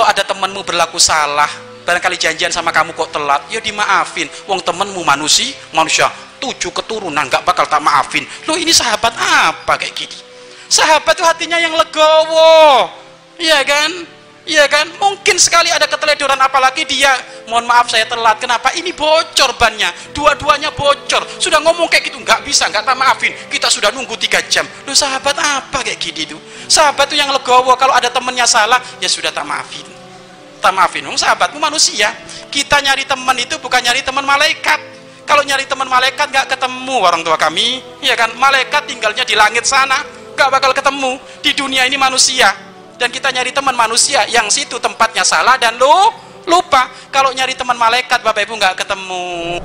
kalau ada temanmu berlaku salah barangkali janjian sama kamu kok telat ya dimaafin. Wong temenmu manusia manusia tujuh keturunan nggak bakal tak maafin. Lo ini sahabat apa kayak gini? Sahabat itu hatinya yang legowo. Iya kan? Iya kan? Mungkin sekali ada keteledoran apalagi dia mohon maaf saya telat. Kenapa? Ini bocor bannya. Dua-duanya bocor. Sudah ngomong kayak gitu nggak bisa nggak tak maafin. Kita sudah nunggu tiga jam. Lo sahabat apa kayak gini tuh sahabat tuh yang legowo. Kalau ada temennya salah ya sudah tak maafin tak maafin dong sahabatmu manusia. Kita nyari teman itu bukan nyari teman malaikat. Kalau nyari teman malaikat nggak ketemu orang tua kami. Ya kan? Malaikat tinggalnya di langit sana. Nggak bakal ketemu. Di dunia ini manusia. Dan kita nyari teman manusia yang situ tempatnya salah dan lo lupa. Kalau nyari teman malaikat bapak ibu nggak ketemu